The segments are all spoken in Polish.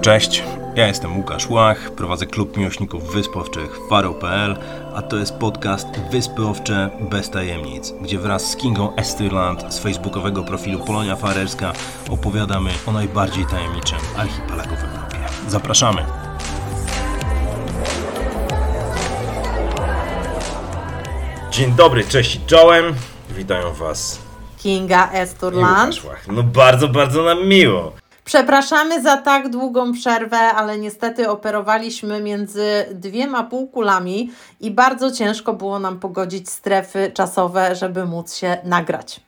Cześć, ja jestem Łukasz Łach, prowadzę klub miłośników wysp owczych Faro.pl, a to jest podcast Wyspy Owcze bez tajemnic, gdzie wraz z Kingą Estyrland z facebookowego profilu Polonia Farerska opowiadamy o najbardziej tajemniczym archipelagu w Europie. Zapraszamy! Dzień dobry, cześć i czołem, witają Was Kinga Esturland. Łukasz Łach. No bardzo, bardzo nam miło. Przepraszamy za tak długą przerwę, ale niestety operowaliśmy między dwiema półkulami i bardzo ciężko było nam pogodzić strefy czasowe, żeby móc się nagrać.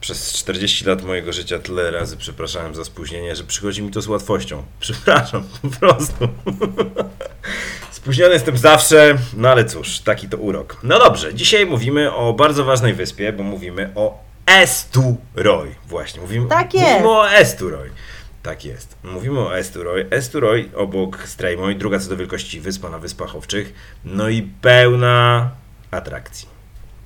Przez 40 lat mojego życia tyle razy przepraszałem za spóźnienie, że przychodzi mi to z łatwością. Przepraszam, po prostu. Spóźniony jestem zawsze, no ale cóż, taki to urok. No dobrze, dzisiaj mówimy o bardzo ważnej wyspie, bo mówimy o Esturoy. Właśnie, mówimy, Tak mówimy o Esturoy. Tak jest. Mówimy o Esturoy. Esturoy obok Strejmoj, druga co do wielkości wyspa na Wyspach Owczych. No i pełna atrakcji.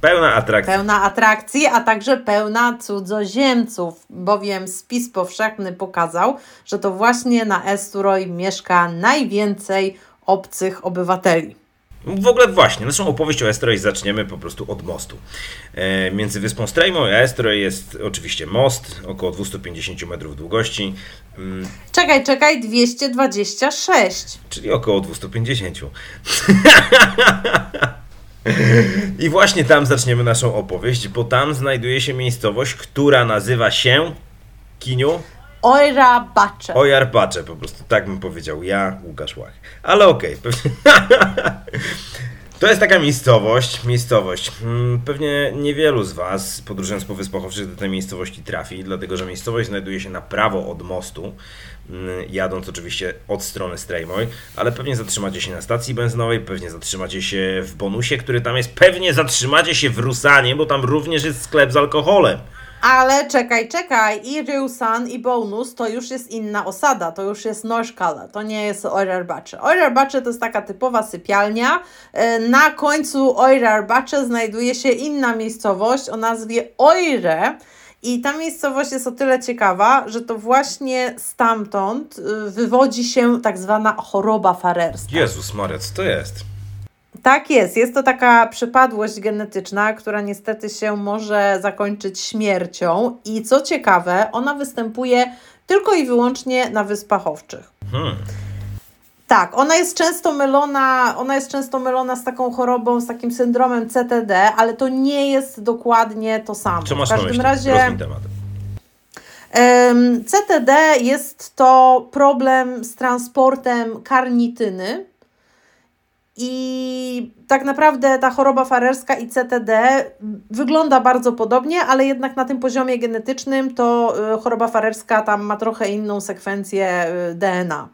Pełna atrakcji. Pełna atrakcji, a także pełna cudzoziemców, bowiem spis powszechny pokazał, że to właśnie na Esturoj mieszka najwięcej obcych obywateli. W ogóle właśnie, naszą opowieść o Estroy zaczniemy po prostu od mostu. E, między wyspą Strejmą a Estroy jest oczywiście most, około 250 metrów długości, mm, Czekaj, czekaj, 226. czyli około 250. I właśnie tam zaczniemy naszą opowieść, bo tam znajduje się miejscowość, która nazywa się Kiniu Ojra Bacze. Ojarpacze, po prostu tak bym powiedział ja, Łukasz Łach. Ale okej. To jest taka miejscowość, miejscowość. mm, Pewnie niewielu z Was, podróżując po Wyspach Owczych, do tej miejscowości trafi, dlatego że miejscowość znajduje się na prawo od mostu, mm, jadąc oczywiście od strony Strejmoj, ale pewnie zatrzymacie się na stacji benzynowej, pewnie zatrzymacie się w bonusie, który tam jest, pewnie zatrzymacie się w Rusanie, bo tam również jest sklep z alkoholem. Ale czekaj, czekaj, i Ryusan i Bonus to już jest inna osada, to już jest Norskala, to nie jest Oirarbacze. Oirarbacze to jest taka typowa sypialnia. E, Na końcu Oirarbacze znajduje się inna miejscowość o nazwie Oire. I ta miejscowość jest o tyle ciekawa, że to właśnie stamtąd y, wywodzi się tak zwana choroba farerska. Jezus Maria, co to jest? Tak jest. Jest to taka przypadłość genetyczna, która niestety się może zakończyć śmiercią. I co ciekawe, ona występuje tylko i wyłącznie na Wyspach Owczych. Hmm. Tak, ona jest często mylona, ona jest często mylona z taką chorobą, z takim syndromem CTD, ale to nie jest dokładnie to samo. Co masz w na każdym myśli? razie temat. em, CTD jest to problem z transportem karnityny. I tak naprawdę ta choroba farerska i CTD wygląda bardzo podobnie, ale jednak na tym poziomie genetycznym to y, choroba farerska tam ma trochę inną sekwencję y, DNA.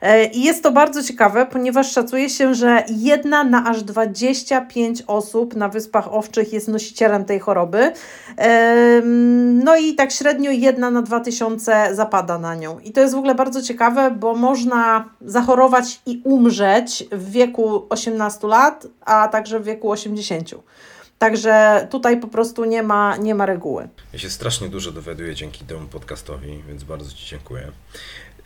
E, I jest to bardzo ciekawe, ponieważ szacuje się, że jedna na aż 25 osób na Wyspach Owczych jest nosicielem tej choroby. Em, No i tak średnio jedna na 2000 zapada na nią. I to jest w ogóle bardzo ciekawe, bo można zachorować i umrzeć w wieku 18 lat, a także w wieku 80. Także tutaj po prostu nie ma, nie ma reguły. Ja się strasznie dużo dowiaduję dzięki temu podcastowi, więc bardzo Ci dziękuję.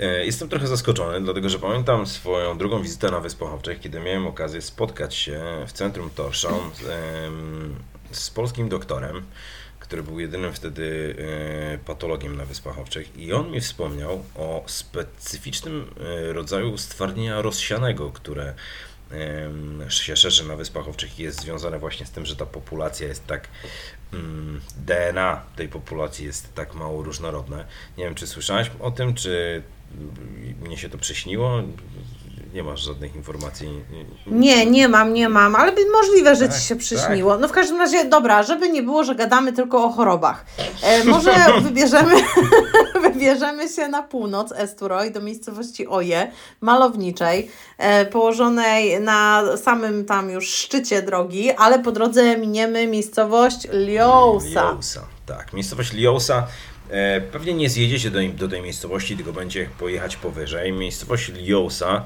E, Jestem trochę zaskoczony, dlatego że pamiętam swoją drugą wizytę na Wyspach Owczych, kiedy miałem okazję spotkać się w centrum Torshavn z, z polskim doktorem, który był jedynym wtedy e, patologiem na Wyspach Owczych i on mi wspomniał o specyficznym e, rodzaju stwardnienia rozsianego, które się szerzy na Wyspach Owczych i jest związane właśnie z tym, że ta populacja jest tak mm, DNA tej populacji jest tak mało różnorodne. Nie wiem, czy słyszałeś o tym, czy mnie się to przyśniło? Nie masz żadnych informacji. Nie, nie mam, nie mam, ale możliwe, że Tak, Ci się przyśniło. No w każdym razie, dobra, żeby nie było, że gadamy tylko o chorobach. E, może wybierzemy, wybierzemy się na północ Esturoj, do miejscowości Oje, malowniczej, e, położonej na samym tam już szczycie drogi, ale po drodze miniemy miejscowość Liousa. Liousa, tak. Miejscowość Liousa. E, pewnie nie zjedziecie do, do tej miejscowości, tylko będzie pojechać powyżej. Miejscowość Liousa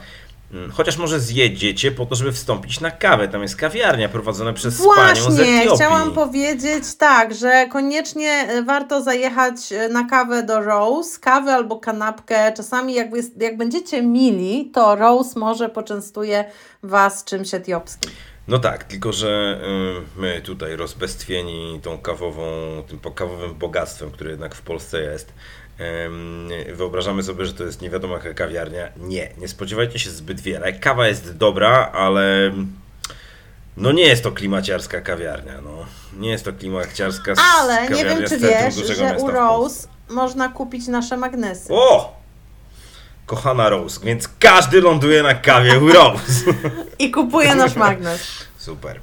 Mm, Chociaż może zjedziecie po to, żeby wstąpić na kawę. Tam jest kawiarnia prowadzona przez panią z Właśnie, Etiopii. chciałam powiedzieć tak, że koniecznie e, warto zajechać e, na kawę do Rose, kawę albo kanapkę. Czasami jak, jest, jak będziecie mili, to Rose może poczęstuje Was czymś etiopskim. No tak, tylko że y, my tutaj rozbestwieni tą kawową, tym kawowym bogactwem, które jednak w Polsce jest, ym, wyobrażamy sobie, że to jest nie wiadomo jaka kawiarnia. Nie, nie spodziewajcie się zbyt wiele. Kawa jest dobra, ale no nie jest to klimaciarska kawiarnia, no. Nie jest to klimaciarska s- Ale nie wiem, z czy wiesz, że u. Rose można kupić nasze magnesy. O! Kochana Rose, więc każdy ląduje na kawie Rose. I kupuje nasz magnes. Super.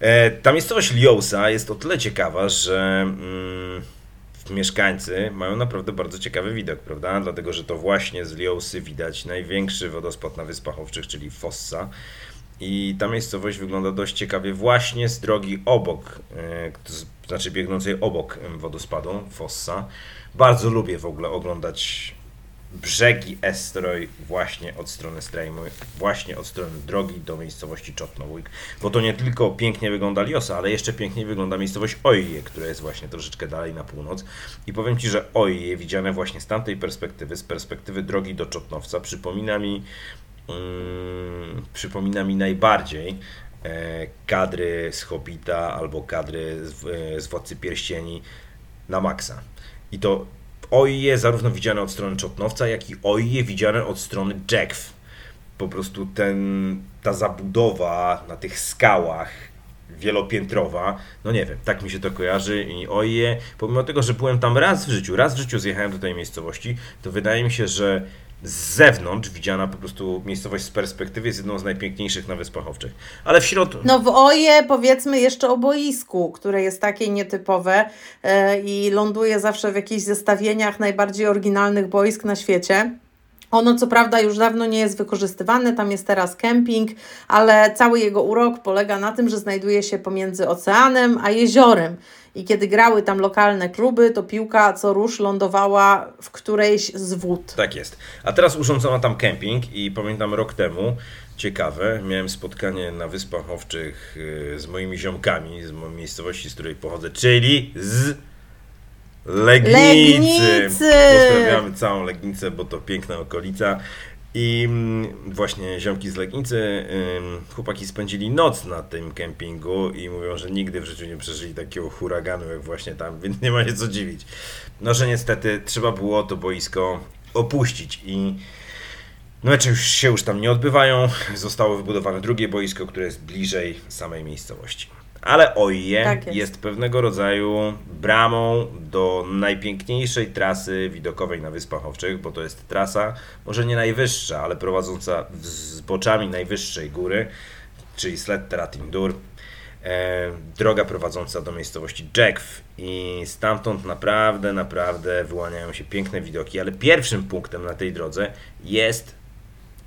E, ta miejscowość Liosa jest o tyle ciekawa, że mm, mieszkańcy mają naprawdę bardzo ciekawy widok, prawda? Dlatego, że to właśnie z Liosy widać największy wodospad na Wyspach Owczych, czyli Fossa. I ta miejscowość wygląda dość ciekawie właśnie z drogi obok, e, znaczy biegnącej obok wodospadu Fossa. Bardzo lubię w ogóle oglądać brzegi Estroj właśnie od strony Strejmu, właśnie od strony drogi do miejscowości Czotnowójk, bo to nie tylko pięknie wygląda Liosa, ale jeszcze piękniej wygląda miejscowość Oje, która jest właśnie troszeczkę dalej na północ i powiem Ci, że Oje widziane właśnie z tamtej perspektywy, z perspektywy drogi do Czotnowca przypomina mi mm, przypomina mi najbardziej e, kadry z Hobbita albo kadry z, e, z Władcy Pierścieni na maksa. I to Oje zarówno widziane od strony Czotnowca, jak i Oje widziane od strony Jackw. Po prostu ten, ta zabudowa na tych skałach wielopiętrowa, no nie wiem, tak mi się to kojarzy i Oje, pomimo tego, że byłem tam raz w życiu, raz w życiu zjechałem do tej miejscowości, to wydaje mi się, że z zewnątrz widziana po prostu miejscowość z perspektywy jest jedną z najpiękniejszych na Wyspach Owczych. Ale w środku, No w Oje powiedzmy jeszcze o boisku, które jest takie nietypowe e, i ląduje zawsze w jakichś zestawieniach najbardziej oryginalnych boisk na świecie. Ono co prawda już dawno nie jest wykorzystywane, tam jest teraz kemping, ale cały jego urok polega na tym, że znajduje się pomiędzy oceanem a jeziorem. I kiedy grały tam lokalne kluby, to piłka co rusz lądowała w którejś z wód. Tak jest. A teraz urządzono tam kemping i pamiętam rok temu, ciekawe, miałem spotkanie na Wyspach Owczych y, z moimi ziomkami z mojej miejscowości, z której pochodzę, czyli z Legnicy. Legnicy! Pozdrawiamy całą Legnicę, bo to piękna okolica. I mm, właśnie ziomki z Legnicy, chłopaki spędzili noc na tym kempingu i mówią, że nigdy w życiu nie przeżyli takiego huraganu jak właśnie tam, więc nie ma się co dziwić. No, że niestety trzeba było to boisko opuścić i no mecze już się już tam nie odbywają. Zostało wybudowane drugie boisko, które jest bliżej samej miejscowości. Ale Oje Tak jest. jest. pewnego rodzaju bramą do najpiękniejszej trasy widokowej na Wyspach Owczych, bo to jest trasa może nie najwyższa, ale prowadząca z boczami najwyższej góry, czyli Sletteratindur. E, droga prowadząca do miejscowości Jackw i stamtąd naprawdę, naprawdę wyłaniają się piękne widoki, ale pierwszym punktem na tej drodze jest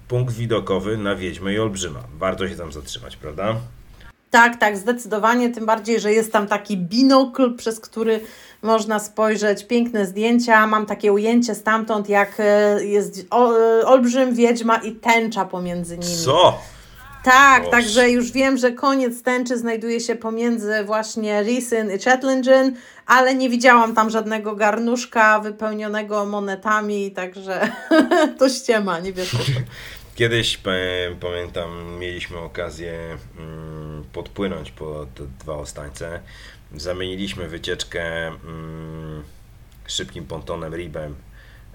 punkt widokowy na Wiedźmę i Olbrzyma. Warto się tam zatrzymać, prawda? Tak, tak, zdecydowanie. Tym bardziej, że jest tam taki binokl, przez który można spojrzeć. Piękne zdjęcia. Mam takie ujęcie stamtąd, jak e, jest e, olbrzym, wiedźma i tęcza pomiędzy nimi. Co? Tak, Boże. także już wiem, że koniec tęczy znajduje się pomiędzy właśnie Rysyn i Chetlingen, ale nie widziałam tam żadnego garnuszka wypełnionego monetami, także to ściema, nie wiesz. Kiedyś pamiętam, mieliśmy okazję mm, podpłynąć po te dwa ostańce. Zamieniliśmy wycieczkę mm, szybkim pontonem Ribem.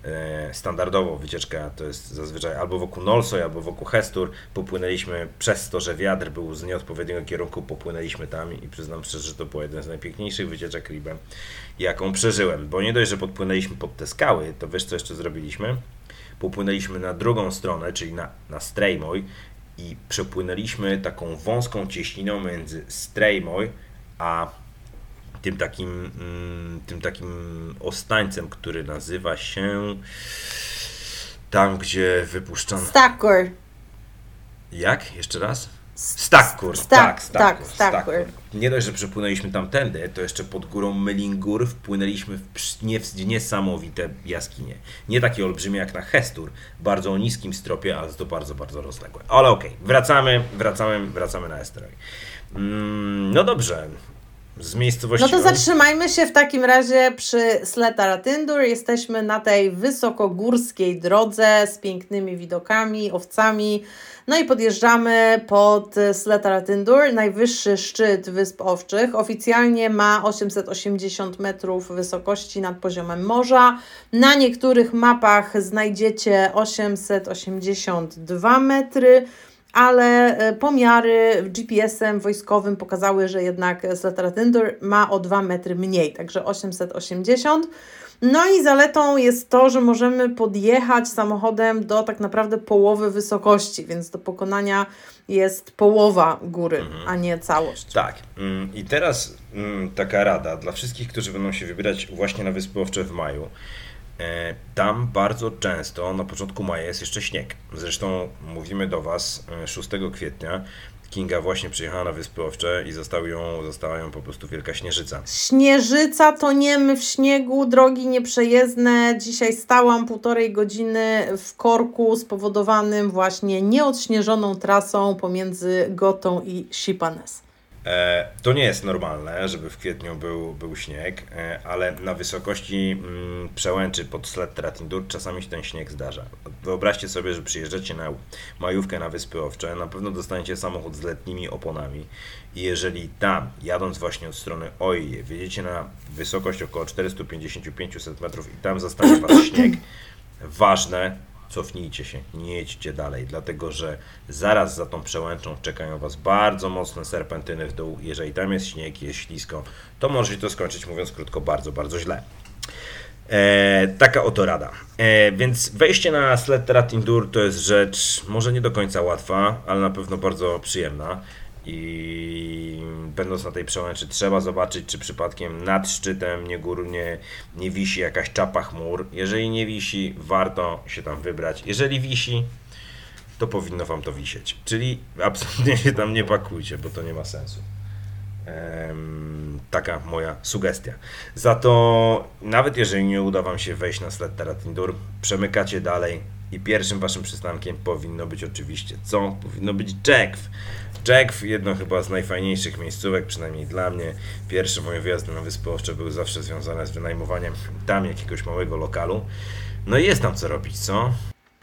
E, Standardowo wycieczka to jest zazwyczaj albo wokół Nolsoj, albo wokół Hestur. Popłynęliśmy przez to, że wiatr był z nieodpowiedniego kierunku, popłynęliśmy tam i przyznam szczerze, że to była jedna z najpiękniejszych wycieczek Ribem, jaką przeżyłem. Bo nie dość, że podpłynęliśmy pod te skały, to wiesz co jeszcze zrobiliśmy? Popłynęliśmy na drugą stronę, czyli na, na Strejmoj i przepłynęliśmy taką wąską cieśniną między Strejmoj a tym takim, mm, tym takim ostańcem, który nazywa się tam, gdzie wypuszczano... Stacker. Jak? Jeszcze raz? Stak- tak, tak, Stakkur, Stakkur. Nie dość, że przepłynęliśmy tamtędy, to jeszcze pod górą Melingur wpłynęliśmy w nie- niesamowite jaskinie. Nie takie olbrzymie jak na Hestur, bardzo o niskim stropie, ale to bardzo, bardzo rozległe. Ale okej, wracamy, wracamy, wracamy na Esteroj. Mm, no dobrze, z miejscowości... No to zatrzymajmy się w takim razie przy Sletaratindur. Jesteśmy na tej wysokogórskiej drodze z pięknymi widokami, owcami. No i podjeżdżamy pod Sletaratindur, najwyższy szczyt Wysp Owczych. Oficjalnie ma 880 metrów wysokości nad poziomem morza. Na niektórych mapach znajdziecie 882 metry ale e, pomiary GPS-em wojskowym pokazały, że jednak Sletaratindur ma o 2 metry mniej, także 880. No i zaletą jest to, że możemy podjechać samochodem do tak naprawdę połowy wysokości, więc do pokonania jest połowa góry, a nie całość. Tak. mm, I teraz mm, taka rada dla wszystkich, którzy będą się wybierać właśnie na Wyspy Owcze w maju. E, Tam bardzo często na początku maja jest jeszcze śnieg. Zresztą mówimy do Was e, 6 kwietnia. Kinga właśnie przyjechała na Wyspy Owcze i został ją, została ją po prostu wielka śnieżyca. Śnieżyca, toniemy w śniegu, drogi nieprzejezdne. Dzisiaj stałam półtorej godziny w korku spowodowanym właśnie nieodśnieżoną trasą pomiędzy Gotą i Sipanes. E, To nie jest normalne, żeby w kwietniu był, był śnieg, e, ale na wysokości mm, przełęczy pod Slettratindur czasami się ten śnieg zdarza. Wyobraźcie sobie, że przyjeżdżacie na majówkę na Wyspy Owcze, na pewno dostaniecie samochód z letnimi oponami i jeżeli tam, jadąc właśnie od strony Oje, wjedziecie na wysokość około 450-500 metrów i tam zastanie Was śnieg, ważne, cofnijcie się, nie jedźcie dalej, dlatego że zaraz za tą przełęczą czekają Was bardzo mocne serpentyny w dół. Jeżeli tam jest śnieg, jest ślisko, to może się to skończyć, mówiąc krótko, bardzo, bardzo źle. E, taka oto rada. E, więc wejście na Sletterat to jest rzecz może nie do końca łatwa, ale na pewno bardzo przyjemna. I będąc na tej przełęczy, trzeba zobaczyć, czy przypadkiem nad szczytem nie, gór, nie, wisi jakaś czapa chmur. Jeżeli nie wisi, warto się tam wybrać. Jeżeli wisi, to powinno Wam to wisieć. Czyli absolutnie się tam nie pakujcie, bo to nie ma sensu. Taka moja sugestia. Za to, nawet jeżeli nie uda Wam się wejść na Sletterat-Indur, przemykacie dalej i pierwszym Waszym przystankiem powinno być oczywiście co? Powinno być Jackw. Jackw, jedno chyba z najfajniejszych miejscówek, przynajmniej dla mnie. Pierwsze moje wyjazdy na Wyspy Owcze były zawsze związane z wynajmowaniem tam jakiegoś małego lokalu. No i jest tam co robić, co?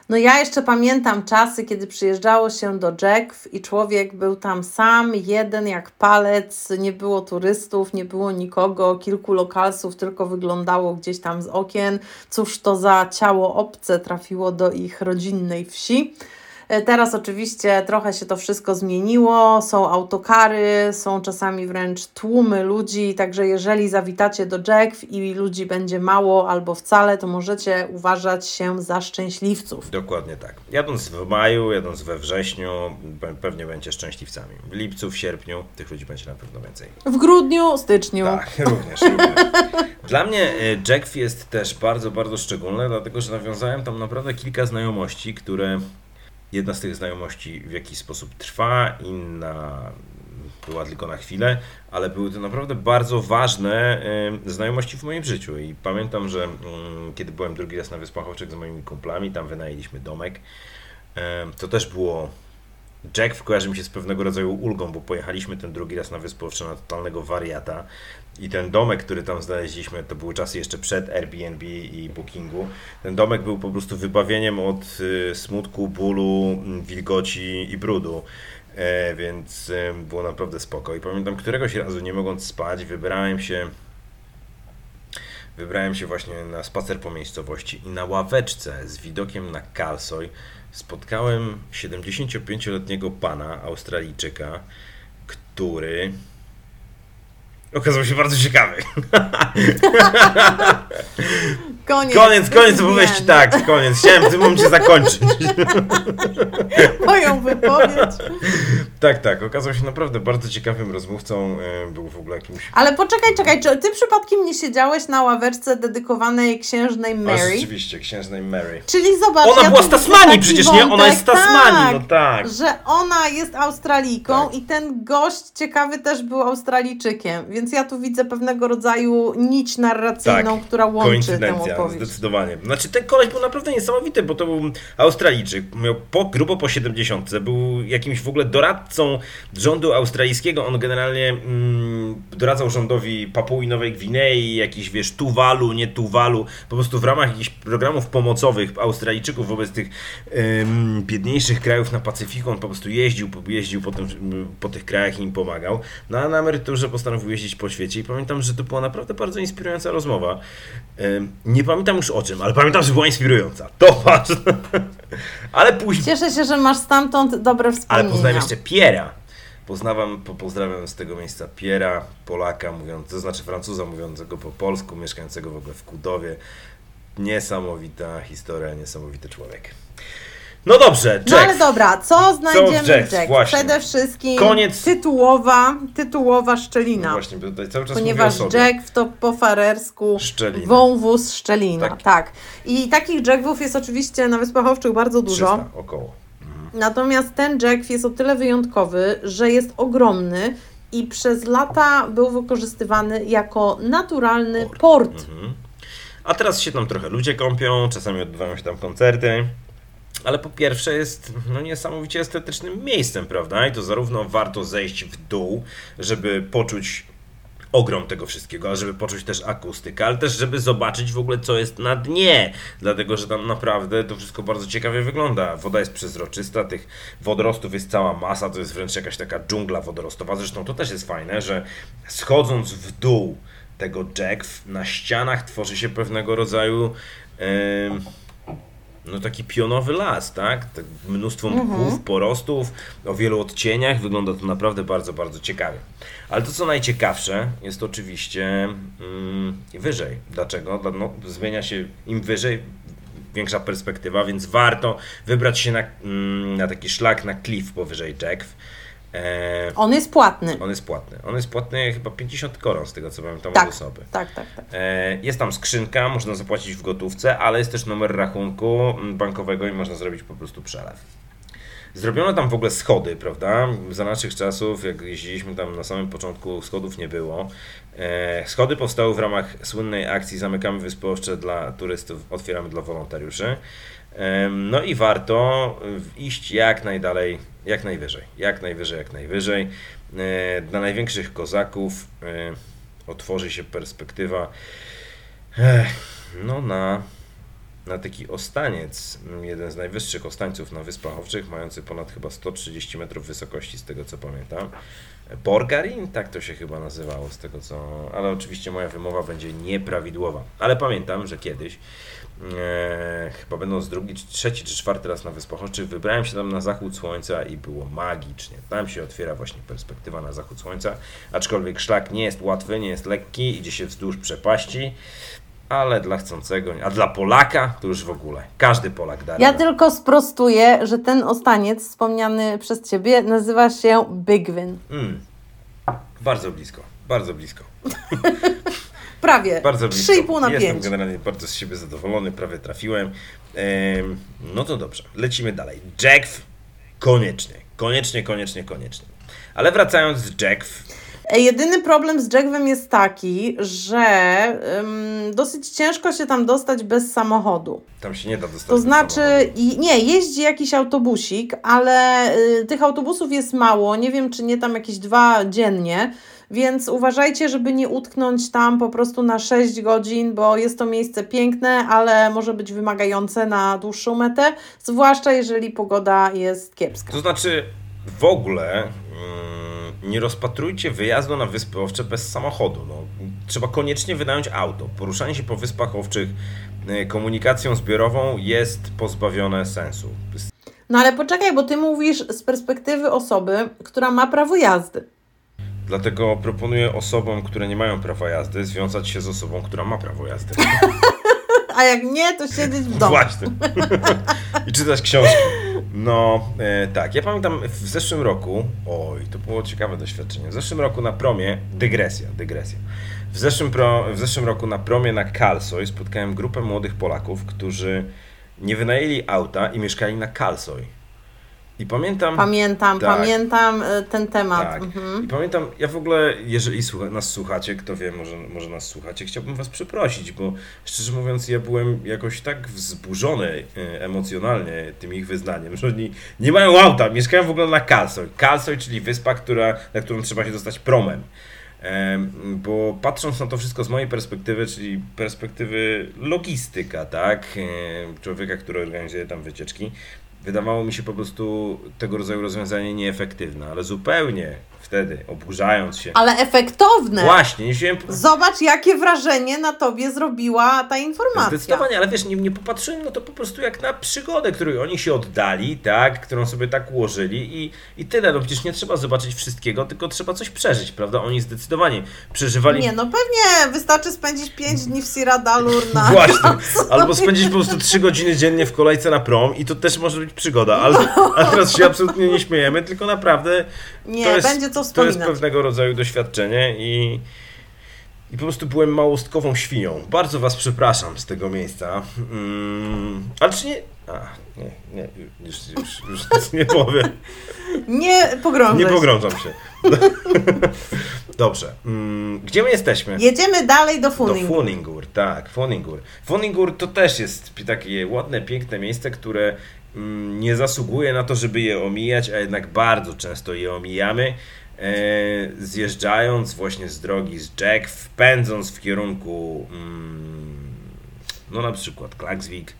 No ja jeszcze pamiętam czasy, kiedy przyjeżdżało się do Jackw i człowiek był tam sam, jeden jak palec, nie było turystów, nie było nikogo, kilku lokalsów tylko wyglądało gdzieś tam z okien. Cóż to za ciało obce trafiło do ich rodzinnej wsi. E, Teraz oczywiście trochę się to wszystko zmieniło, są autokary, są czasami wręcz tłumy ludzi, także jeżeli zawitacie do Jackw i ludzi będzie mało albo wcale, to możecie uważać się za szczęśliwców. Dokładnie tak. Jadąc w maju, jadąc we wrześniu, pe- pewnie będziecie szczęśliwcami. W lipcu, w sierpniu tych ludzi będzie na pewno więcej. W grudniu, styczniu. Tak, również. również. Dla mnie e, Jackw jest też bardzo, bardzo szczególne, dlatego że nawiązałem tam naprawdę kilka znajomości, które jedna z tych znajomości w jakiś sposób trwa, inna była tylko na chwilę, ale były to naprawdę bardzo ważne znajomości w moim życiu. I pamiętam, że mm, kiedy byłem drugi raz na Wyspach Owczych z moimi kumplami, tam wynajęliśmy domek. To też było Jack kojarzy mi się z pewnego rodzaju ulgą, bo pojechaliśmy ten drugi raz na Wyspę Owcze na totalnego wariata i ten domek, który tam znaleźliśmy, to były czasy jeszcze przed Airbnb i Bookingu. Ten domek był po prostu wybawieniem od y, smutku, bólu, mm, wilgoci i brudu. E, więc było naprawdę spoko. I pamiętam, któregoś razu nie mogąc spać, wybrałem się Wybrałem się właśnie na spacer po miejscowości i na ławeczce z widokiem na Kalsoj spotkałem 75-letniego pana, Australijczyka, który okazał się bardzo ciekawy. Koniec. Koniec, koniec Nie. opowieści, tak, koniec. Chciałem w tym momencie zakończyć. Moją wypowiedź. Tak, tak, okazał się naprawdę bardzo ciekawym rozmówcą. e, Był w ogóle jakimś... Ale poczekaj, czekaj, czy ty przypadkiem nie siedziałeś na ławeczce dedykowanej księżnej Mary? Oczywiście, księżnej Mary. Czyli zobacz, Ona ja była z Tasmanii przecież, nie? Ona wątek, jest z Tasmanii, tak, no tak. Że ona jest Australijką Tak. i ten gość ciekawy też był Australijczykiem, więc ja tu widzę pewnego rodzaju nić narracyjną, która łączy tę Opowieść. zdecydowanie. Znaczy ten koleś był naprawdę niesamowity, bo to był Australijczyk, miał po, grubo po 70, był jakimś w ogóle doradcą rządu australijskiego, on generalnie mm, doradzał rządowi Papui Nowej Gwinei, jakiś wiesz, Tuwalu, nie Tuwalu, po prostu w ramach jakichś programów pomocowych Australijczyków wobec tych em, biedniejszych krajów na Pacyfiku, on po prostu jeździł, jeździł po, tym, po tych krajach i im pomagał, no a na emeryturze postanowił jeździć po świecie i pamiętam, że to była naprawdę bardzo inspirująca rozmowa. Nie pamiętam już o czym, ale pamiętam, że była inspirująca. To ważne. Ale później. Cieszę się, że masz stamtąd dobre Ale wspomnienia. poznałem jeszcze Piera. Poznawam, po, pozdrawiam z tego miejsca Piera, Polaka, mówiąc, to znaczy Francuza mówiącego po polsku, mieszkającego w ogóle w Kudowie. Niesamowita historia, niesamowity człowiek. No dobrze, No ale Jack. dobra, co znajdziemy w Jack? Jack? Właśnie. Przede wszystkim Koniec. tytułowa, tytułowa szczelina. No właśnie, bo tutaj cały czas Ponieważ mówię o sobie. Jack to po farersku Szczelina. wąwóz szczelina. Tak. Tak. I takich Jacków jest oczywiście na Wyspach Owczych bardzo dużo. 300 około. Natomiast ten Jack jest o tyle wyjątkowy, że jest ogromny i przez lata był wykorzystywany jako naturalny Port. port. Mhm. A teraz się tam trochę ludzie kąpią, czasami odbywają się tam koncerty. Ale po pierwsze jest no, niesamowicie estetycznym miejscem, prawda? I to zarówno warto zejść w dół, żeby poczuć ogrom tego wszystkiego, żeby poczuć też akustykę, ale też żeby zobaczyć w ogóle co jest na dnie, dlatego że tam naprawdę to wszystko bardzo ciekawie wygląda. Woda jest przezroczysta, tych wodorostów jest cała masa, to jest wręcz jakaś taka dżungla wodorostowa. Zresztą to też jest fajne, że schodząc w dół tego Jack na ścianach tworzy się pewnego rodzaju em, no taki pionowy las, tak? tak mnóstwo mchów, porostów, o wielu odcieniach. Wygląda to naprawdę bardzo, bardzo ciekawie. Ale to, co najciekawsze, jest oczywiście mm, wyżej. Dlaczego? Dla- No, zmienia się im wyżej, większa perspektywa, więc warto wybrać się na, mm, na taki szlak na klif powyżej Jack. E, On jest płatny. on jest płatny. On jest płatny chyba 50 koron, z tego co pamiętam Tak, od osoby. tak, tak, tak. E, Jest tam skrzynka, można zapłacić w gotówce, ale jest też numer rachunku bankowego i można zrobić po prostu przelew. Zrobiono tam w ogóle schody, prawda? Za naszych czasów, jak jeździliśmy tam na samym początku, schodów nie było. E, Schody powstały w ramach słynnej akcji Zamykamy Wyspy Owcze dla turystów, otwieramy dla wolontariuszy. No i warto iść jak najdalej, jak najwyżej, jak najwyżej, jak najwyżej. E, Dla największych kozaków e, otworzy się perspektywa Ech, no na, na taki ostaniec, jeden z najwyższych ostańców na Wyspach Owczych, mający ponad chyba 130 metrów wysokości, z tego co pamiętam. Borgarin, tak to się chyba nazywało, z tego co. Ale oczywiście moja wymowa będzie nieprawidłowa. Ale pamiętam, że kiedyś, e, chyba będąc drugi, czy trzeci czy czwarty raz na Wyspach Owczych, wybrałem się tam na zachód słońca i było magicznie. Tam się otwiera właśnie perspektywa na zachód słońca, aczkolwiek szlak nie jest łatwy, nie jest lekki, idzie się wzdłuż przepaści. Ale dla chcącego, a dla Polaka to już w ogóle. Każdy Polak da Ja tylko sprostuję, że ten ostaniec wspomniany przez Ciebie nazywa się Bigwin. Mm. Bardzo blisko, bardzo blisko. Prawie. Bardzo blisko. 3,5 na Jestem 5. generalnie bardzo z siebie zadowolony, prawie trafiłem. Em, no to dobrze, lecimy dalej. Jack, koniecznie, koniecznie, koniecznie, koniecznie. Ale wracając z Jack, Jedyny problem z Jackwem jest taki, że ym, dosyć ciężko się tam dostać bez samochodu. tam się nie da dostać. To znaczy, i, nie, jeździ jakiś autobusik, ale y, tych autobusów jest mało. Nie wiem, czy nie tam jakieś dwa dziennie. Więc uważajcie, żeby nie utknąć tam po prostu na 6 godzin, bo jest to miejsce piękne, ale może być wymagające na dłuższą metę, zwłaszcza jeżeli pogoda jest kiepska. To znaczy, w ogóle mm, nie rozpatrujcie wyjazdu na Wyspy Owcze bez samochodu. No, trzeba koniecznie wynająć auto. Poruszanie się po Wyspach Owczych y, komunikacją zbiorową jest pozbawione sensu. No ale poczekaj, bo ty mówisz z perspektywy osoby, która ma prawo jazdy. Dlatego proponuję osobom, które nie mają prawa jazdy, związać się z osobą, która ma prawo jazdy. a jak nie, to siedzieć w domu. Właśnie. I czytać książki. No, e, tak. Ja pamiętam w zeszłym roku, oj, to było ciekawe doświadczenie. W zeszłym roku na promie, dygresja, dygresja. W zeszłym, pro, w zeszłym roku na promie na Kalsoj spotkałem grupę młodych Polaków, którzy nie wynajęli auta i mieszkali na Kalsoj. I pamiętam. Pamiętam, Tak. pamiętam y, ten temat. Tak. Mhm. I pamiętam, ja w ogóle, jeżeli słucha, nas słuchacie, kto wie, może, może nas słuchacie, chciałbym Was przeprosić, bo szczerze mówiąc, ja byłem jakoś tak wzburzony e, emocjonalnie tym ich wyznaniem, że oni nie mają auta, mieszkają w ogóle na Kalsoj. Kalsoj, czyli wyspa, która, na którą trzeba się dostać promem. Em, Bo patrząc na to wszystko z mojej perspektywy, czyli perspektywy logistyka, tak, e, człowieka, który organizuje tam wycieczki, wydawało mi się po prostu tego rodzaju rozwiązanie nieefektywne, ale zupełnie wtedy, oburzając się, Ale efektowne. właśnie, nie wziąłem Zobacz, jakie wrażenie na tobie zrobiła ta informacja. Zdecydowanie, ale wiesz, nie, nie popatrzyłem no to po prostu jak na przygodę, której oni się oddali, tak, którą sobie tak ułożyli i, i tyle. No przecież nie trzeba zobaczyć wszystkiego, tylko trzeba coś przeżyć, prawda? Oni zdecydowanie przeżywali. Nie, no pewnie wystarczy spędzić 5 dni w Siradalur na... Właśnie. Albo spędzić po prostu 3 godziny dziennie w kolejce na prom i to też może być przygoda, ale a teraz się absolutnie nie śmiejemy, tylko naprawdę Nie, jest, będzie co to jest wspominać. pewnego rodzaju doświadczenie i, i po prostu byłem małostkową świnią. Bardzo was przepraszam z tego miejsca. Mm, ale czy nie... A, nie, nie, już, już, już nic nie powiem. Nie pogrążaj Nie pogrążam się. Dobrze. Mm, gdzie my jesteśmy? Jedziemy dalej do Do Funing. Funingur, tak, Funingur. Funingur to też jest takie ładne, piękne miejsce, które nie zasługuje na to, żeby je omijać, a jednak bardzo często je omijamy. E, zjeżdżając właśnie z drogi z Jack, wpędząc w kierunku mm, no na przykład Klagsvik,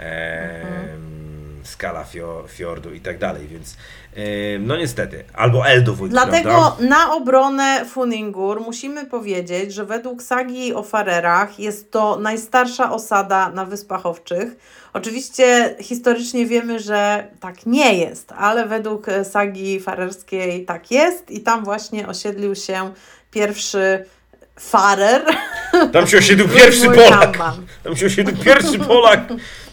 e, Skala Fio- Fjordu i tak dalej, więc e, no niestety, albo Eldowód, Dlatego prawda? na obronę Funingur musimy powiedzieć, że według sagi o Farerach jest to najstarsza osada na Wyspach Owczych. Oczywiście historycznie wiemy, że tak nie jest, ale według e, sagi farerskiej tak jest i tam właśnie osiedlił się pierwszy Farer. Tam się osiedlił pierwszy Polak. Tam się osiedlił pierwszy Polak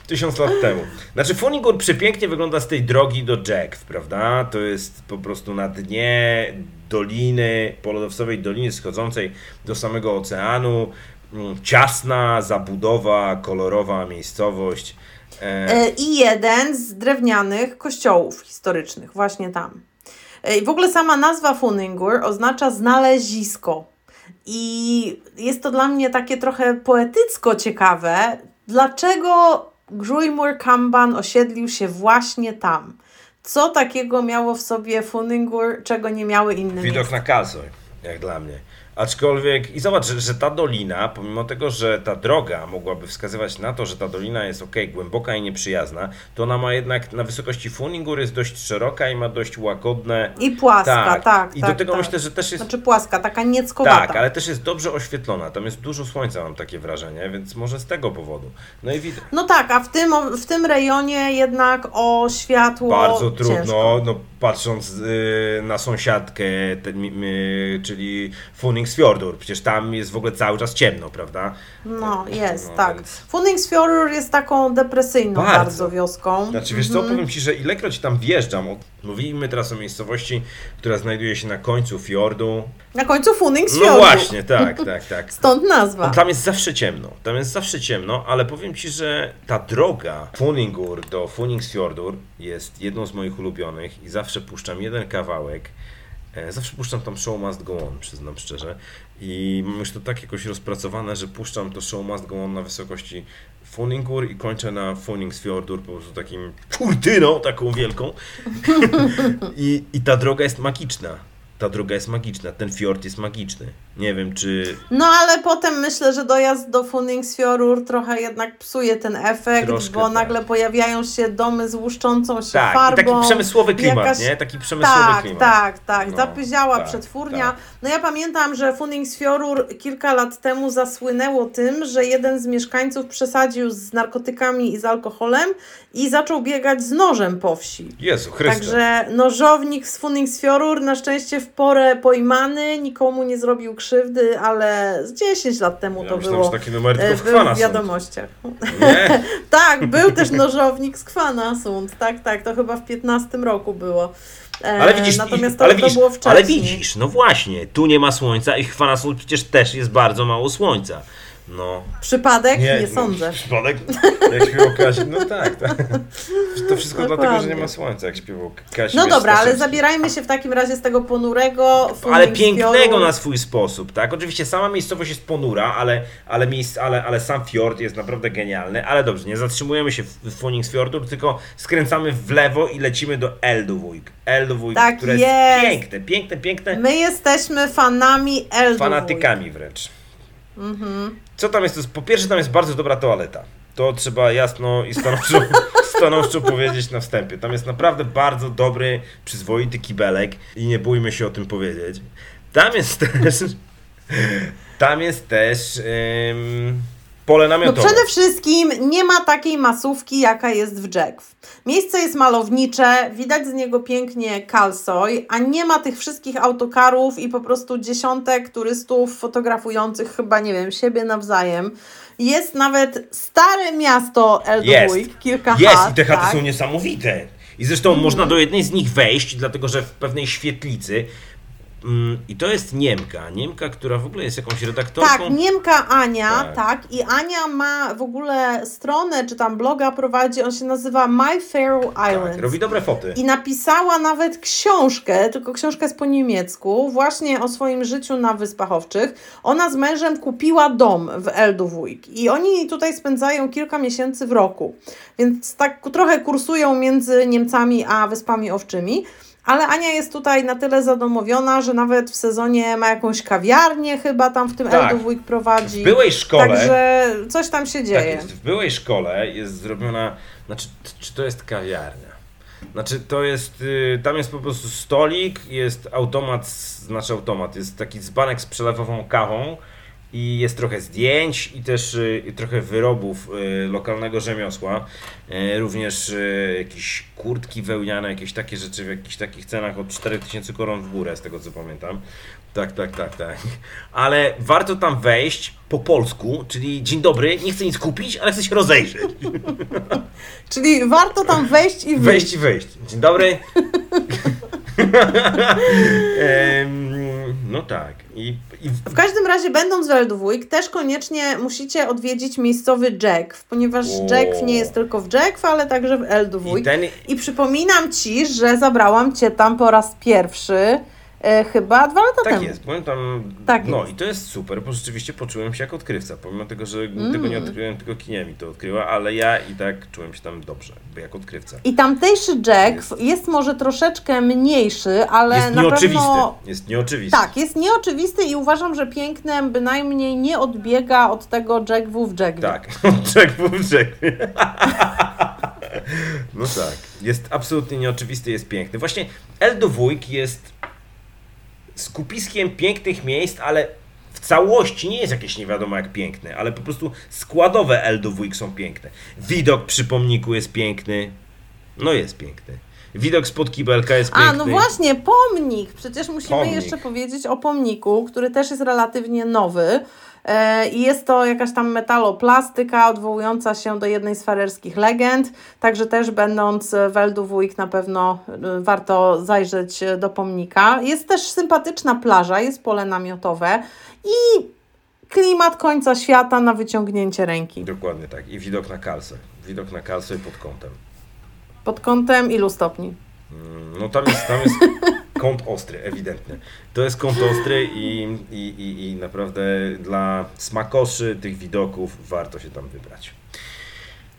tysiąc lat temu. Znaczy Funigur przepięknie wygląda z tej drogi do Jack, prawda? To jest po prostu na dnie doliny, polodowcowej doliny schodzącej do samego oceanu. Mm, Ciasna zabudowa, kolorowa miejscowość. E, E, I jeden z drewnianych kościołów historycznych, właśnie tam. E, I w ogóle sama nazwa Funingur oznacza znalezisko. I jest to dla mnie takie trochę poetycko ciekawe, dlaczego Grujmur Kamban osiedlił się właśnie tam. Co takiego miało w sobie Funingur, czego nie miały inne Widok miejsca? na Kalsoj, jak dla mnie. Aczkolwiek, i zobacz, że, że ta dolina, pomimo tego, że ta droga mogłaby wskazywać na to, że ta dolina jest ok, głęboka i nieprzyjazna, to ona ma jednak na wysokości Funingur jest dość szeroka i ma dość łagodne. I płaska, tak. I tak, do tego tak. myślę, że też jest. Znaczy płaska, taka nieckowata. Tak, ale też jest dobrze oświetlona. Tam jest dużo słońca, mam takie wrażenie, więc może z tego powodu. No i widać. No tak, a w tym, w tym rejonie jednak o światło Bardzo trudno, ciężko. no patrząc y, na sąsiadkę, ten, mi- y, czyli Funingsfjordur, przecież tam jest w ogóle cały czas ciemno, prawda? No, jest, No, tak. więc- Funingsfjordur jest taką depresyjną bardzo, Bardzo. wioską. Znaczy wiesz co, powiem Ci, że ilekroć tam wjeżdżam, mówimy teraz o miejscowości, która znajduje się na końcu fjordu. Na końcu No Funingsfjordur. właśnie, tak, tak, tak. Stąd nazwa. Tam jest zawsze ciemno, tam jest zawsze ciemno, ale powiem Ci, że ta droga Funingur do Funingsfjordur jest jedną z moich ulubionych i zawsze puszczam jeden kawałek. E, Zawsze puszczam tam Show Must Go On, przyznam szczerze. I mam już to tak jakoś rozpracowane, że puszczam to Show Must Go On na wysokości Funingur i kończę na Funingsfjordur po prostu takim kurtyną taką wielką. I, I ta droga jest magiczna. Ta droga jest magiczna, ten fiord jest magiczny. Nie wiem, czy No ale potem myślę, że dojazd do Funingsfjordur trochę jednak psuje ten efekt, Troszkę bo tak. nagle pojawiają się domy z łuszczącą się Tak, farbą. taki przemysłowy klimat, jakaś- nie? Taki przemysłowy Tak, klimat. tak, tak. No, Zapyziała tak, przetwórnia. No ja pamiętam, że Funningsfjorur kilka lat temu zasłynęło tym, że jeden z mieszkańców przesadził z narkotykami i z alkoholem i zaczął biegać z nożem po wsi. Jezu, Chryste. Także nożownik z Funningsfjorur na szczęście w porę pojmany, nikomu nie zrobił krzywdy, ale z 10 lat temu ja to myślałem, było. że takie numery e, tylko w był w wiadomościach. Tak, był też nożownik z Kwana Sund. Tak, tak, to chyba w 15 roku było. E, Ale widzisz, natomiast to, ale to widzisz, było wcześniej. ale widzisz, no właśnie, tu nie ma słońca i w Chwanasol przecież też jest bardzo mało słońca. No. Przypadek? Nie, no, sądzę. Przypadek? Jak śpiewał Kazik, no tak, tak. To wszystko dlatego, że nie Dokładnie. ma słońca, jak śpiewał Kazik. No dobra, ale zabierajmy się w takim razie z tego ponurego. Ale pięknego na swój sposób, tak? Oczywiście sama miejscowość jest ponura, ale, ale, miejsc, ale, ale sam fiord jest naprawdę genialny. Ale dobrze, nie zatrzymujemy się w, w Funningsfjordur, tylko skręcamy w lewo i lecimy do Eldowójk. Eldowójk, Tak które jest. jest piękne, piękne, piękne. My jesteśmy fanami Eldowód. fanatykami wręcz. Mhm. Co tam jest? Po pierwsze, tam jest bardzo dobra toaleta. To trzeba jasno i stanowczo, stanowczo powiedzieć na wstępie. Tam jest naprawdę bardzo dobry, przyzwoity kibelek i nie bójmy się o tym powiedzieć. Tam jest też. Tam jest też ym, pole No namiotowe. przede wszystkim nie ma takiej masówki, jaka jest w Jackw. Miejsce jest malownicze, widać z niego pięknie Kalsoj, a nie ma tych wszystkich autokarów i po prostu dziesiątek turystów fotografujących chyba, nie wiem, siebie nawzajem. Jest nawet stare miasto Eldowik, kilka Jest chat. i te chaty tak? są niesamowite. I zresztą można do jednej z nich wejść, dlatego że w pewnej świetlicy. Mm, I to jest Niemka. Niemka, która w ogóle jest jakąś redaktorką. Tak, Niemka Ania, Tak. tak. I Ania ma w ogóle stronę, czy tam bloga prowadzi, on się nazywa My Faroe Islands. tak, robi dobre foty. I napisała nawet książkę, tylko książkę jest po niemiecku, właśnie o swoim życiu na Wyspach Owczych. Ona z mężem kupiła dom w Eldowójk i oni tutaj spędzają kilka miesięcy w roku. Więc tak trochę kursują między Niemcami a Wyspami Owczymi. Ale Ania jest tutaj na tyle zadomowiona, że nawet w sezonie ma jakąś kawiarnię chyba tam w tym Tak. Eldowójk prowadzi. W byłej szkole. Także coś tam się Tak dzieje. jest. W byłej szkole jest zrobiona. Znaczy, czy to jest kawiarnia? Znaczy, to jest. Y, tam jest po prostu stolik, jest automat, znaczy automat, jest taki dzbanek z przelewową kawą i jest trochę zdjęć i też y, trochę wyrobów y, lokalnego rzemiosła. Y, również jakieś kurtki wełniane, jakieś takie rzeczy w jakichś takich cenach od 4000 koron w górę, z tego co pamiętam. Tak, tak, tak, tak. Ale warto tam wejść po polsku, czyli dzień dobry, nie chcę nic kupić, ale chcę się rozejrzeć. Czyli warto tam wejść i wyjść. Wejść i wyjść. Dzień dobry. no tak. I, i W każdym razie, będąc w Eldowójk, też koniecznie musicie odwiedzić miejscowy Jack, ponieważ O. Jack nie jest tylko w Jack, ale także w i Eldowójk. ten. I przypominam Ci, że zabrałam Cię tam po raz pierwszy, chyba dwa lata Tak temu. jest, powiem tam. Tak no jest. i to jest super, bo rzeczywiście poczułem się jak odkrywca. Pomimo tego, że Mm. tego nie odkryłem, tylko kinie mi to odkryła, ale ja i tak czułem się tam dobrze, jak odkrywca. I tamtejszy Jack Jest. jest, może troszeczkę mniejszy, ale Jest na nieoczywisty. pewno... Jest nieoczywisty. Tak, jest nieoczywisty i uważam, że pięknem bynajmniej nie odbiega od tego Jackwu w Jackwie. Tak, Jack był Jack. No tak, jest absolutnie nieoczywisty, jest piękny. Właśnie Eldowójk jest skupiskiem pięknych miejsc, ale w całości nie jest jakieś nie wiadomo jak piękne, ale po prostu składowe Eldowójk są piękne. Widok przy pomniku jest piękny. No jest piękny. Widok spod kibelka jest piękny. A, no właśnie, pomnik. Przecież musimy Pomnik. jeszcze powiedzieć o pomniku, który też jest relatywnie nowy. E, I jest to jakaś tam metaloplastyka odwołująca się do jednej z farerskich legend. Także też będąc w Eldowójk na pewno e, warto zajrzeć e, do pomnika. Jest też sympatyczna plaża, jest pole namiotowe i klimat końca świata na wyciągnięcie ręki. Dokładnie tak. I widok na kalsę. Widok na kalsę pod kątem. Pod kątem ilu stopni? Mm, No tam jest, tam jest kąt ostry, ewidentnie. To jest kąt ostry i, i, i, i naprawdę dla smakoszy tych widoków warto się tam wybrać.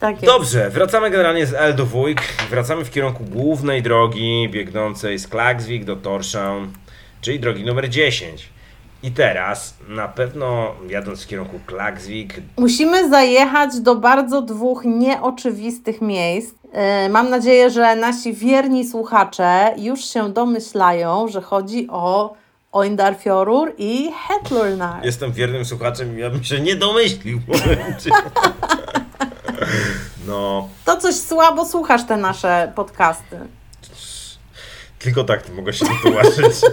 Tak. Dobrze, wracamy generalnie z Eldowójk. Wracamy w kierunku głównej drogi biegnącej z Klagsvik do Torshavn, czyli drogi numer 10. I teraz na pewno jadąc w kierunku Klagsvik, Musimy zajechać do bardzo dwóch nieoczywistych miejsc. E, Mam nadzieję, że nasi wierni słuchacze już się domyślają, że chodzi o Oindarfjorur i Hetlurnar. Jestem wiernym słuchaczem i ja bym się nie domyślił. No, To coś słabo słuchasz te nasze podcasty. Tylko tak mogę się wytłumaczyć.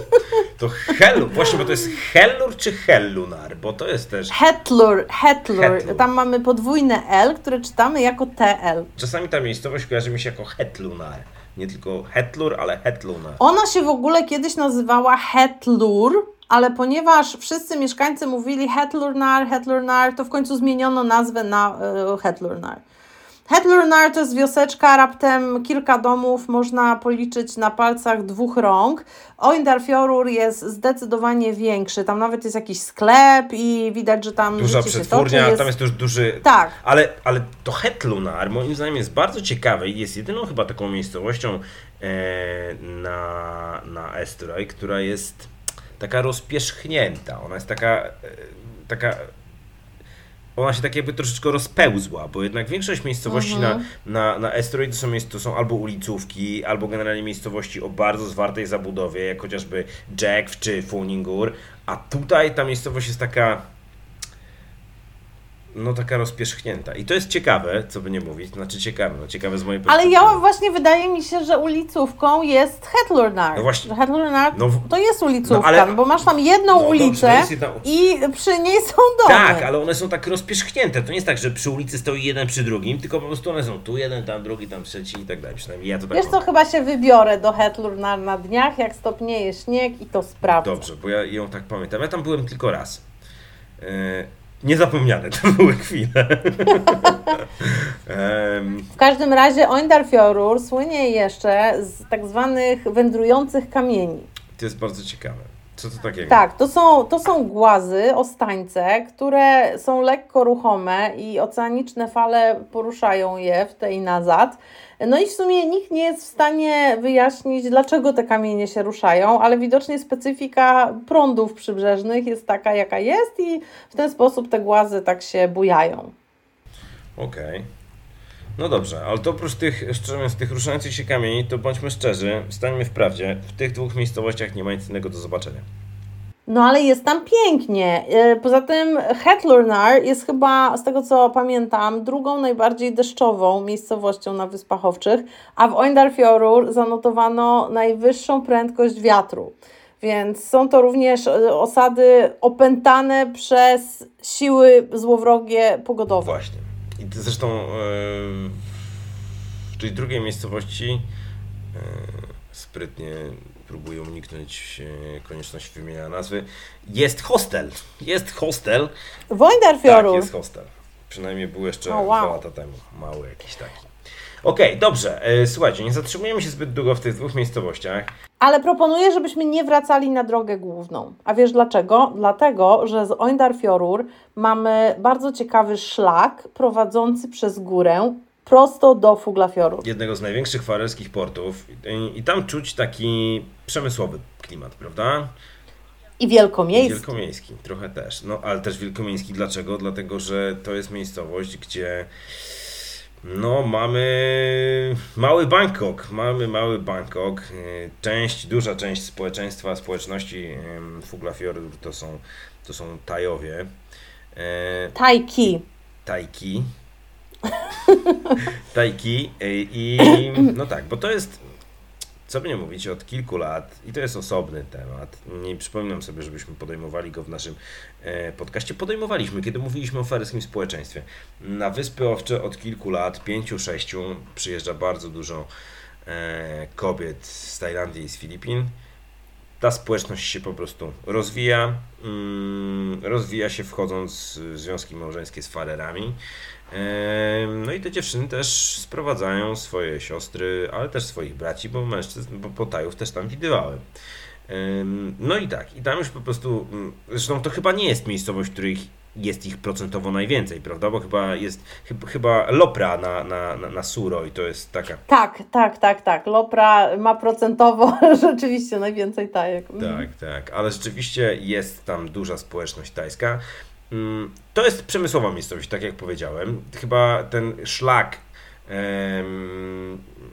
To Hellur, właśnie, bo to jest Hellur czy Hellunar, bo to jest też... Hetlur, Hetlur. Hetlur. Tam mamy podwójne L, które czytamy jako TL. Czasami ta miejscowość kojarzy mi się jako Hetlunar. Nie tylko Hetlur, ale Hetlunar. Ona się w ogóle kiedyś nazywała Hetlur, ale ponieważ wszyscy mieszkańcy mówili Hetlurnar, Hetlurnar, to w końcu zmieniono nazwę na y, Hetlurnar. Hetlurnar to jest wioseczka, raptem kilka domów, można policzyć na palcach dwóch rąk. Oindarfjorur jest zdecydowanie większy, tam nawet jest jakiś sklep i widać, że tam Duża przetwórnia, toczy. tam jest też duży... Tak. Ale, ale to Hetlunar moim zdaniem jest bardzo ciekawe i jest jedyną chyba taką miejscowością e, na, na Esturoy, która jest taka rozpierzchnięta. Ona jest taka, e, taka ona się tak jakby troszeczkę rozpełzła, bo jednak większość miejscowości na, na, na Esturoy to są, to są albo ulicówki, albo generalnie miejscowości o bardzo zwartej zabudowie, jak chociażby Jack czy Funingur, a tutaj ta miejscowość jest taka no taka rozpierzchnięta. I to jest ciekawe, co by nie mówić, znaczy ciekawe, no ciekawe z mojej Ale perspektywy. ja właśnie wydaje mi się, że ulicówką jest Hetlurnar. No właśnie. Że Hetlurnar No to jest ulicówka, No ale- no bo masz tam jedną No dobrze, ulicę to jest jedna- i przy niej są domy. Tak, ale one są tak rozpierzchnięte. To nie jest tak, że przy ulicy stoi jeden przy drugim, tylko po prostu one są tu jeden, tam drugi, tam trzeci i tak dalej. Przynajmniej ja to tak Wiesz co, chyba się wybiorę do Hetlurnar na dniach, jak stopnieje śnieg i to sprawdzę. Dobrze, bo ja ją tak pamiętam. Ja tam byłem tylko raz. E, niezapomniane to były chwile. W każdym razie Oindarfjorur słynie jeszcze z tak zwanych wędrujących kamieni. to jest bardzo ciekawe. Co to takiego? Tak, to są, to są głazy, ostańce, które są lekko ruchome i oceaniczne fale poruszają je w tej nazad. No i w sumie nikt nie jest w stanie wyjaśnić, dlaczego te kamienie się ruszają, ale widocznie specyfika prądów przybrzeżnych jest taka, jaka jest i w ten sposób te głazy tak się bujają. Okej. No dobrze, ale to oprócz tych, szczerze mówiąc, tych ruszających się kamieni, to bądźmy szczerzy, stańmy w prawdzie, w tych dwóch miejscowościach nie ma nic innego do zobaczenia. No ale jest tam pięknie. E, Poza tym Hetlurnar jest chyba, z tego co pamiętam, drugą najbardziej deszczową miejscowością na Wyspach Owczych, a w Oindarfjorur zanotowano najwyższą prędkość wiatru. Więc są to również e, osady opętane przez siły złowrogie pogodowe. Właśnie. I to zresztą e, w tej drugiej miejscowości e, sprytnie próbuję uniknąć e, konieczności wymieniania nazwy. Jest hostel. Jest hostel. W Tak, jest hostel. Przynajmniej był jeszcze O, wow. dwa lata temu. Mały jakiś taki. Okej, dobrze. E, słuchajcie, nie zatrzymujemy się zbyt długo w tych dwóch miejscowościach. Ale proponuję, żebyśmy nie wracali na drogę główną. A wiesz dlaczego? Dlatego, że z Oindarfjorur mamy bardzo ciekawy szlak prowadzący przez górę prosto do Fuglafjorur. jednego z największych farerskich portów i, i tam czuć taki przemysłowy klimat, prawda? I wielkomiejski. Wielkomiejski, trochę też. No, ale też wielkomiejski dlaczego? Dlatego, że to jest miejscowość, gdzie no, mamy mały Bangkok, mamy mały Bangkok. E, Część, duża część społeczeństwa, społeczności em, Fuglafjordur to są, to są Tajowie. E, Tajki. Tajki. Tajki e, i no tak, bo to jest, co by nie mówić, od kilku lat i to jest osobny temat. Nie przypominam sobie, żebyśmy podejmowali go w naszym podcaście. Podejmowaliśmy, kiedy mówiliśmy o fareskim społeczeństwie. Na Wyspy Owcze od kilku lat, pięciu, sześciu, przyjeżdża bardzo dużo e, kobiet z Tajlandii i z Filipin ta społeczność się po prostu rozwija. mm, Rozwija się wchodząc w związki małżeńskie z farerami. Em, No i te dziewczyny też sprowadzają swoje siostry, ale też swoich braci, bo mężczyzn, bo potajów też tam widywałem. No i tak, i tam już po prostu, mm, zresztą to chyba nie jest miejscowość, w których jest ich procentowo najwięcej, prawda? Bo chyba jest, chyba, chyba Lopra na, na, na, na Suro i to jest taka Tak, tak, tak, tak. Lopra ma procentowo rzeczywiście najwięcej tajek. Mhm. Tak, tak, ale rzeczywiście jest tam duża społeczność tajska. Mm, To jest przemysłowa miejscowość, tak jak powiedziałem. Chyba ten szlak,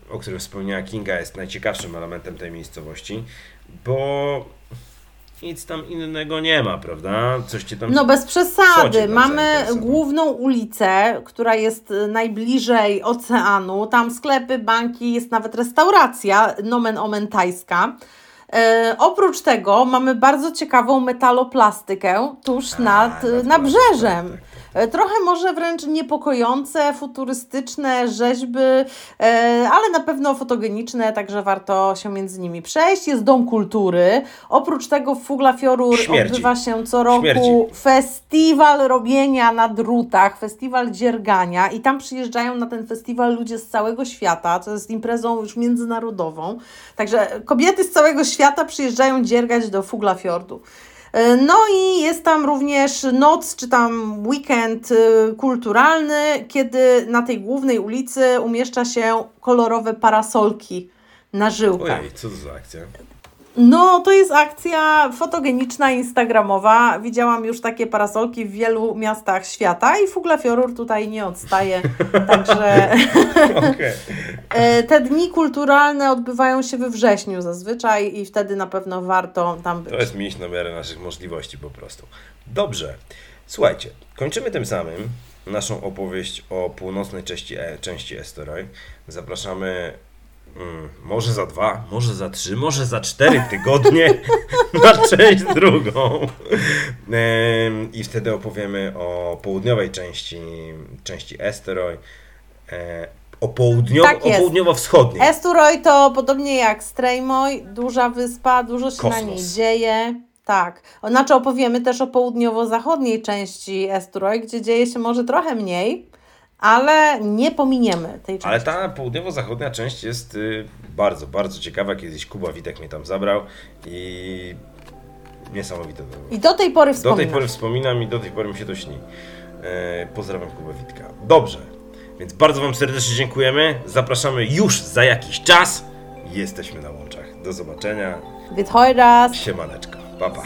o którym wspomniała Kinga, jest najciekawszym elementem tej miejscowości, bo nic tam innego nie ma, prawda? Coś ci tam... No bez przesady. Mamy główną ulicę, która jest y, najbliżej oceanu. Tam sklepy, banki, jest nawet restauracja, nomen omen tajska. E, oprócz tego mamy bardzo ciekawą metaloplastykę tuż A, nad, y, nad nabrzeżem. E, Trochę może wręcz niepokojące, futurystyczne rzeźby, e, ale na pewno fotogeniczne, także warto się między nimi przejść. Jest Dom Kultury. Oprócz tego w Śmierdzi. odbywa się co roku Śmierdzi. festiwal robienia na drutach, festiwal dziergania i tam przyjeżdżają na ten festiwal ludzie z całego świata, to jest imprezą już międzynarodową. Także kobiety z całego świata przyjeżdżają dziergać do Fuglafjordu. E, No i jest tam również noc, czy tam weekend y, kulturalny, kiedy na tej głównej ulicy umieszcza się kolorowe parasolki na żyłkach. Ojej, co to za akcja? No, to jest akcja fotogeniczna, instagramowa. Widziałam już takie parasolki w wielu miastach świata i Fuglafjorur tutaj nie odstaje. Także e, te dni kulturalne odbywają się we wrześniu zazwyczaj i wtedy na pewno warto tam być. To jest mieć na miarę naszych możliwości po prostu. Dobrze. Słuchajcie, kończymy tym samym naszą opowieść o północnej części, e, części Esteroj. Zapraszamy mm, może za dwa, może za trzy, może za cztery tygodnie na część drugą. I wtedy opowiemy o południowej części, części Esteroj. E, o, południowo, Tak o południowo-wschodniej. Esturoj to podobnie jak Strejmoj, duża wyspa, dużo się na Kosmos. niej dzieje. Tak. Znaczy opowiemy też o południowo-zachodniej części Esturoj, gdzie dzieje się może trochę mniej, ale nie pominiemy tej części. Ale ta południowo-zachodnia część jest y, bardzo, bardzo ciekawa. Kiedyś Kuba Witek mnie tam zabrał i niesamowite to było. I do tej pory Do wspominam. tej pory wspominam i do tej pory mi się to śni. E, pozdrawiam Kuba Witka. Dobrze, więc bardzo Wam serdecznie dziękujemy. Zapraszamy już za jakiś czas. Jesteśmy na łączach. Do zobaczenia. Witajcie. Siemaneczko. Pa, pa.